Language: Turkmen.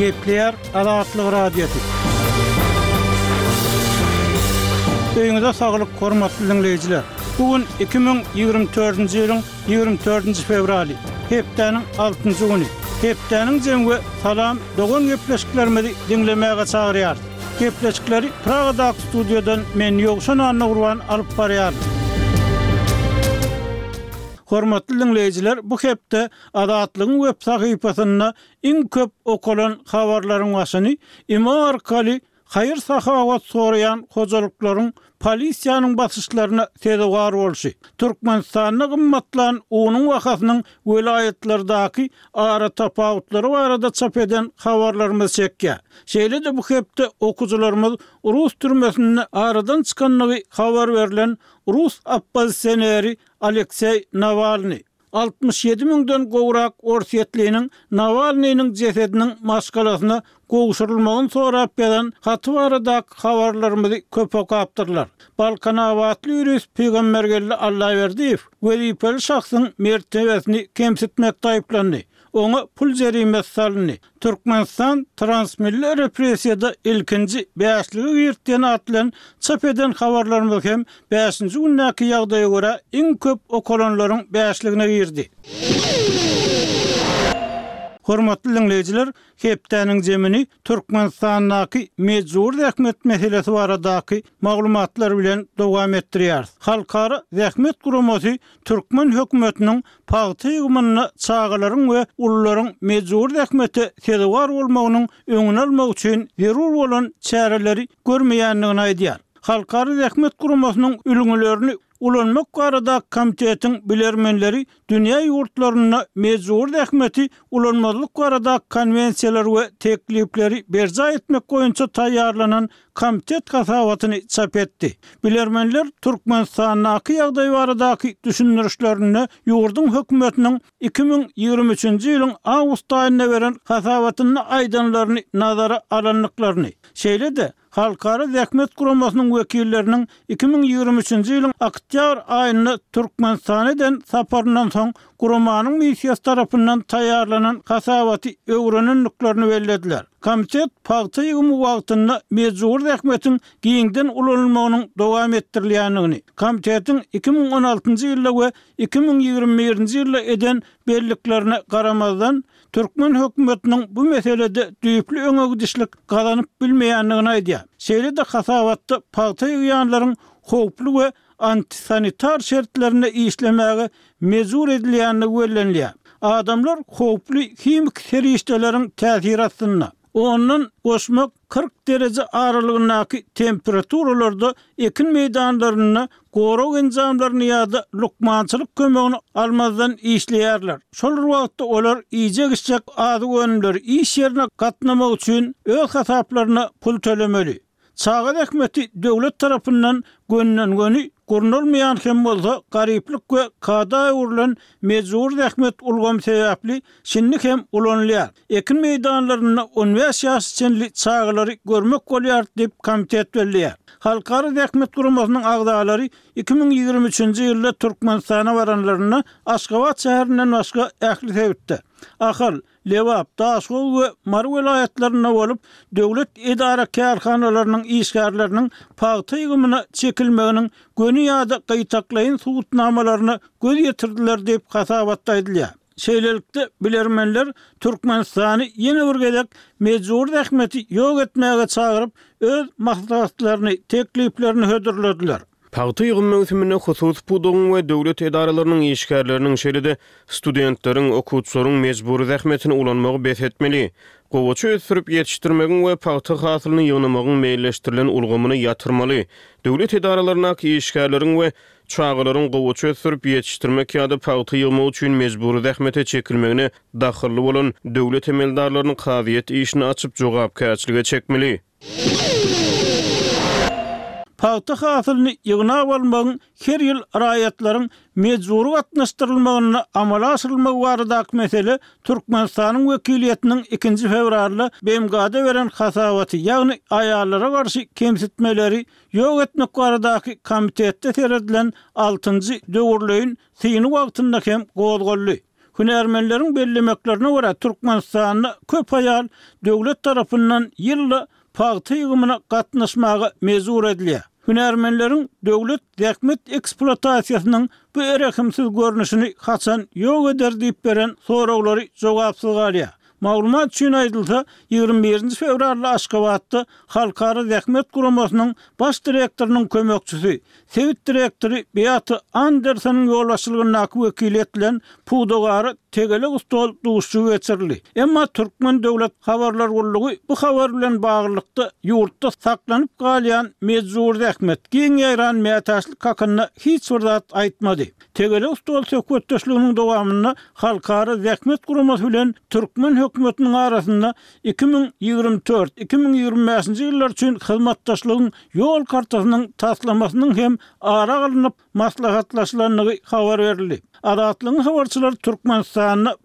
Gepleýär Azatlyk Radiosy. Öýüňize saglyk, hormatly diňleýjiler! Bu gün iki müň ýigrimi dördünji ýylyň ýigrimi dördünji fewraly, hepdäniň altynjy güni. Hepdäniň jemi we salam dogan gepleşiklerimizi diňlemäge çagyrýarys. Gepleşikleri Pragadaky studiýadan men Ýowşan Annagurban alyp barýaryn. Hormatly diňleýjiler bu hepde Azatlygyň web sahypasynda iň köp okalan habarlaryň başyny imo arkaly haýyr sahawat soraýan hojalyklaryň polisiýanyň basyşlaryna sezewar bolşy, Türkmenistanda gymmatlan unuň bahasynyň welaýatlardaky ara tapawutlary barada çap eden habarlarymyz çekýär. Şeýle-de bu hepde okyjylarymyz rus türmesinde aradan çykandygy habar berlen rus oppozisioneri Alekseý Nawalnyý. Altmyş ýedi müňden gowrak orsýetliniň Nawalnynyň jesediniň maşgalasyna gowşurylmagyny sorap ýazan haty baradaky habarlarymyzy köp okapdyrlar. Balkanabatly ýurist Pygambergeldi Allaberdiýew wezipeli şahsyň mertebesini kemsitmekde aýyplandy. Oňa pul jerimesi salyndy. Türkmenistan transmilli repressiýada ilkinji bäşlige girdýän at bilen çap eden habarlarymyz hem bäşinji gündäki ýagdaýa görä iň köp okalanlaryň bäşligine girdi. Hormatly diňleýjiler, hepdäniň zemini Türkmenistandaky mejbury zähmet meselesi baradaky maglumatlary bilen dowam etdirýäris. Halkara Zähmet Guramasy türkmen hökümetiniň pagta ýygymynda çagalaryň we ulularyň mejbury zähmete sezewar bolmagynyň öňüni almak üçin zerur bolan çäreleri görmeýändigini aýdýar. Halkara Zähmet Guramasynyň ülňülerini ulanmak barada komitetiň bilermenleri dünýä ýurtlarynda mejbury zähmeti ulanmazlyk barada konwensiýalary we teklipleri berjaý etmek boýunça taýýarlanan komitet hasabatyny çap etdi. Bilermenler Türkmenistandaky ýagdaý baradaky düşündirişlerinde ýurduň hökümetiniň iki müň ýigrimi üçünji ýylyň awgust aýynda beren hasabatynda aýdanlaryny nazara alandyklaryny, şeýle-de Halkara zähmet guramasynyň wekilleriniň iki müň ýigrimi üçünji ýylyň oktýabr aýynda Türkmenistana eden saparyndan soň guramanyň missiýasy tarapyndan taýýarlanan hasabaty öwrenendiklerini bellediler. Komitet pagta ýygymy wagtynda mejbury zähmetiň giňden ulanylmagynyň dowam etdirilýändigini, komitetiň iki müň on altynjy ýylda we iki müň ýigrimi birinji ýylda eden belliklerine garamazdan, Türkmen hökümetiniň bu meselede düýpli öňegidişlik gazanyp bilmeýändigini aýdýar. Şeýle-de hasabatda pagta ýygýanlaryň howply we antisanitar şertlerde işlemäge mejbur edilýändigi bellenilýär. Adamlar howply himiki serişdeleriň täsiri astynda. Ondan goşmak kyrk dereje aralygyndaky temperaturalarda ekin meýdanlarynda gorag enjamlaryny ýa-da lukmançylyk kömegini almazdan işleýärler. Şol bir wagtda olar iýjek-içjek azyk önümleri iş ýerine gatnamak üçin öz hasaplaryna pul tölemeli. Çaga zähmeti döwlet tarapyndan gönden-göni gurnalmaýan hem bolsa garyplyk we kada öwrülen mejbury zähmet ulgamy sebäpli şindi hem ulanylýar. Ekin meýdanlarynda on bäş ýaşa çenli çagalary görmek bolýar diýip komitet belleýär. Halkara zähmet guramasynyň agzalary iki müň ýigrimi üçünji ýylda Türkmenistana baranlarynda Aşgabat şäherinden başga ähli sebitde, Ahal, Lebap, Daşoguz we Mary welaýatlarynda bolup, döwlet edara-kärhanalarynyň işgärleriniň pagta ýygymyna çekilmeginiň göni ýa-da gytaklaýyn subutnamalaryna göz ýetirdiler diýip, hasabatda aýdylýar. Şeýlelikde, bilermenler Türkmenistany ýene bir gezek mejbury zähmeti ýok etmäge çagyryp, öz maslahatlaryny, tekliplerini hödürlediler. Pagta ýygym möwsümine hususy pudagyň we döwlet edaralarynyň işgärleriniň, şeýle-de studentleriň, okuwçylaryň mejbury zähmetini ulanmagy bes etmeli. Gowaça ösdürip ýetişdirmegiň we pagta hasylyny ýygnamagyň meýilleşdirilen ulgamyny ýatyrmaly. Döwlet edaralaryndaky işgärleriň we çagalaryň gowaça ösdürip ýetişdirmek ýa-da pagta ýygmak üçin mejbury zähmete çekilmegine dahylly bolan döwlet emeldarlaryny kazyýet işini açyp jogapkärçilige çekmeli. Pagta hasylyny ýygnap almagyň her ýyl raýatlaryň mejbury gatnaşdyrylmagynda amala aşyrylmagy baradaky mesele Türkmenistanyň wekiliýetiniň ikinji fewralda BMG-da beren hasabaty, ýagny aýallara garşy kemsitmeleri ýok etmek baradaky komitetde seredilen altynjy döwürleýin syny wagtynda hem gozgaldy. Hünärmenleriň bellemeklerine görä, Türkmenistanda köp aýal döwlet tarapyndan ýylda pagta ýygymyna gatnaşmaga mejbur edilýär. Hünärmenleriň döwlet zähmet ekspluatasiýasynyň bu erehimsiz görnüşini haçan ýok eder diýip beren soraglary jogapsyz galýar. Maglumat üçin aýdylsa, ýigrimi birinji fewralda Aşgabatda Halkara zähmet guramasynyň baş direktorynyň kömekçisi, sebit direktory Beata Andersonyň ýolbaşçylygyndaky wekiliýetleýin pudagara tegelek stol duşuşygy geçirildi. Emma Türkmen döwlet habarlar gullugy bu habar bilen baglylykda ýurtda saklanyp galýan mejbury zähmet, giň ýaýran mätäçlik hakynda hiç bir zat aýtmady. Tegelek stol söhbetdeşliginiň dowamynda Halkara zähmet guramasy bilen türkmen hökümetiniň arasynda iki müň ýigrimi dört, iki müň ýigrimi bäşinji ýyllar üçin hyzmatdaşlygyň ýol kartasynyň taslamasynyň hem ara alnyp maslahatlaşylandygy habar berildi. Azatlygyň habarçylary Türkmenistanda